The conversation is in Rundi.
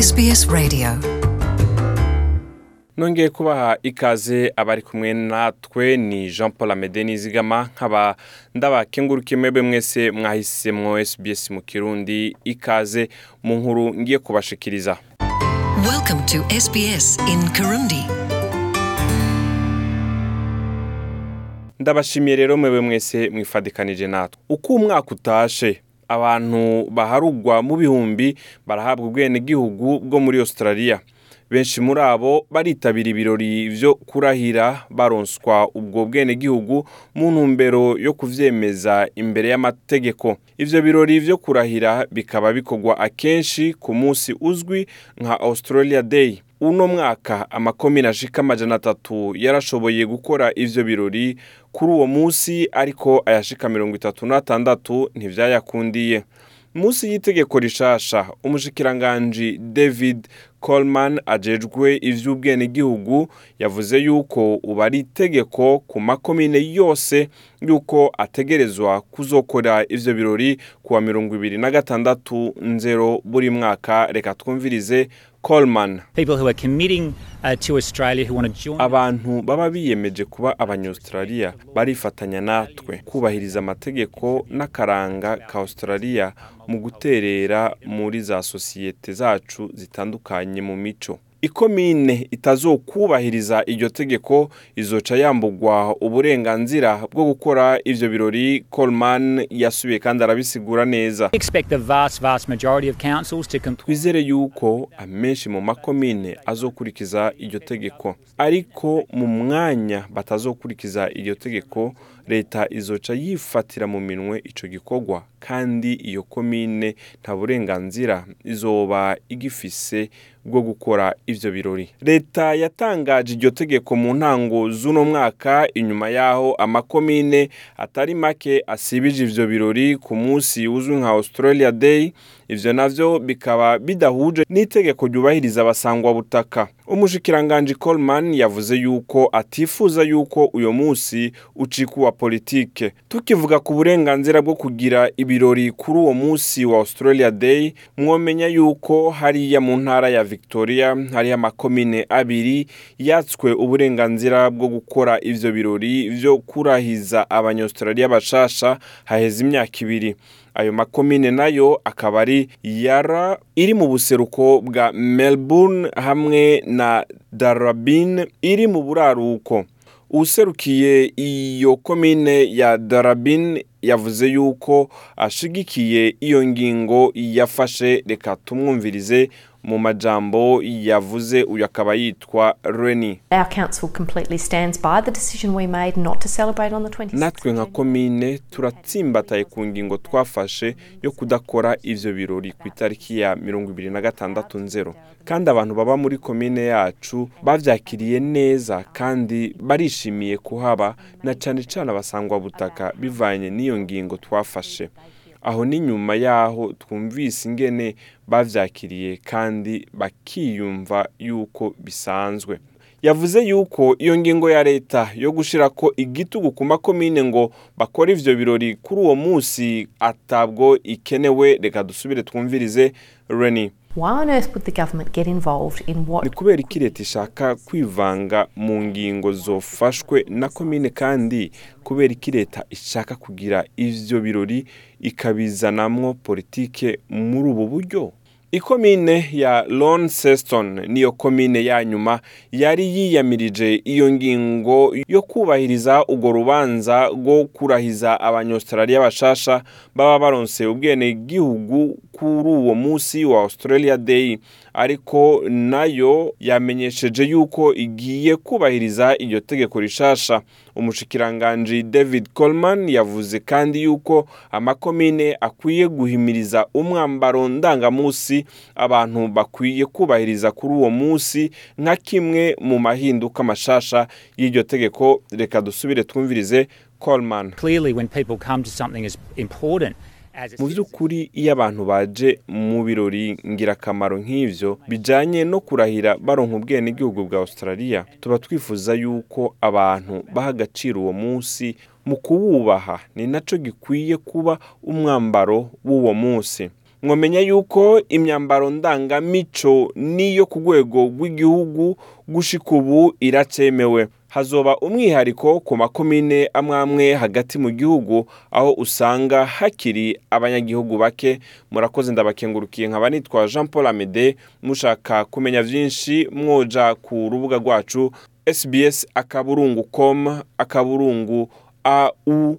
SBS Radio nongeye kubaha ikaze abari kumwe natwe ni jean paul amede nizigama nkaba ndabakenguruke mwebwe mwese mwahisemo SBS mu kirundi ikaze mu nkuru ngiye kubashikiriza ndabashimiye rero mwebwe mwese mwifadikanije natwe uko umwaka utashe abantu baharugwa mu bihumbi barahabwa ubwenegihugu bwo muri Australia benshi muri abo baritabira ibirori byo kurahira baronswa ubwo bwenegihugu mu ntumbero yo kubyemeza imbere y'amategeko ibyo birori byo kurahira bikaba bikorwa akenshi ku munsi uzwi nka Australia Day uno mwaka amakomine ashika amajana atatu yarashoboye gukora ivyo birori kuri uwo munsi ariko ayashika mirongo itatu n'atandatu ntivyayakundiye munsi y'itegeko rishasha umushikiranganji david coleman ajejwe ivy'ubwenegihugu yavuze yuko ubu ari itegeko ku makomine yose yuko ategerezwa kuzokora ivyo birori kuwa mirongo ibiri na gatandatu nzero buri mwaka reka twumvirize Coleman uh, abantu baba biyemeje kuba abanyaustraliya barifatanya natwe kubahiriza amategeko n'akaranga ka australia mu guterera muri za sosiyete zacu zitandukanye mu mico ikomine itazokubahiriza iryo tegeko izoca yambugwa uburenganzira bwo gukora ibyo birori Coleman yasubiye kandi arabisigura neza twizere yuko amenshi mu makomine azokurikiza iryo tegeko ariko mu mwanya batazokurikiza iryo tegeko leta izoca yifatira mu minwe icyo gikogwa kandi iyo komine nta burenganzira izoba igifise bwo gukora ivyo birori leta yatangaje iryo tegeko mu ntango z'uno mwaka inyuma yaho amakomine atari make asibije ivyo birori ku munsi uzwi nka Australia Day ivyo navyo bikaba bidahuje n'itegeko ryubahiriza abasangwa butaka umushikiranganji Coleman yavuze yuko atifuza yuko uyo munsi ucikuwa politike tukivuga ku burenganzira bwo kugira ibirori kuri uwo munsi wa Australia Day mwomenya yuko hariya mu ntara ya Victoria hariya amakomine abiri yatswe uburenganzira bwo gukora ibyo birori byo kurahiza abanyaustralia bashasha haheze imyaka ibiri ayo makomine nayo akaba ari yara iri mu buseruko bwa melbourne hamwe na darabin iri mu buraruko userukiye iyo komine ya darabin yavuze yuko ashigikiye iyo ngingo yafashe reka tumwumvirize mu majambo yavuze uyu akaba yitwa Reni natwe nka komine turatsimbataye ku ngingo twafashe yo kudakora ibyo birori ku itariki ya mirongo ibiri na gatandatu nzero kandi abantu baba muri komine yacu babyakiriye neza kandi barishimiye kuhaba na cane cane abasangwa butaka bivanye n'iyo ngingo twafashe aho ni nyuma y'aho twumvise ingene bavyakiriye kandi bakiyumva yuko bisanzwe yavuze yuko iyo ngingo ya leta yo gushira ko igitugu ku makomine ngo bakora ivyo birori kuri uwo munsi atabwo ikenewe reka dusubire twumvirize Reni ni kubera iki leta ishaka kwivanga mu ngingo zofashwe na komine kandi kubera iki leta ishaka kugira ivyo birori ikabizanamwo politike muri ubu buryo ikomine ya Launceston niyo komine ya nyuma yari yiyamirije iyo ngingo yo kubahiriza urwo rubanza rwo kurahiza abanyaustraliya bashasha baba baronse ubwenegihugu kuri uwo munsi wa Australia Day ariko nayo yamenyesheje yuko igiye kubahiriza iryo tegeko rishasha umushikiranganji David Coleman yavuze kandi yuko amakomine akwiye guhimiriza umwambaro ndangamunsi abantu bakwiye kubahiriza kuri uwo munsi nka kimwe mu mahinduka mashasha y'iryo tegeko reka dusubire twumvirize Coleman mu by'ukuri iyo abantu baje mu birori ngirakamaro nk'ibyo bijyanye no kurahira baronka ubwenegihugu bwa Australia tuba twifuza yuko abantu baha agaciro uwo munsi mu kuwubaha ni nacyo gikwiye kuba umwambaro w'uwo munsi mwamenya yuko imyambaro ndangamico n'iyo ku rwego rw'igihugu gushika ubu iracyemewe hazoba umwihariko ku makomine amwe amwe hagati mu gihugu aho usanga hakiri abanyagihugu bake murakoze ndabakengurukiye nkaba nitwa jean paul amede mushaka kumenya byinshi mwoja ku rubuga rwacu sbs akaburungu com akaburungu au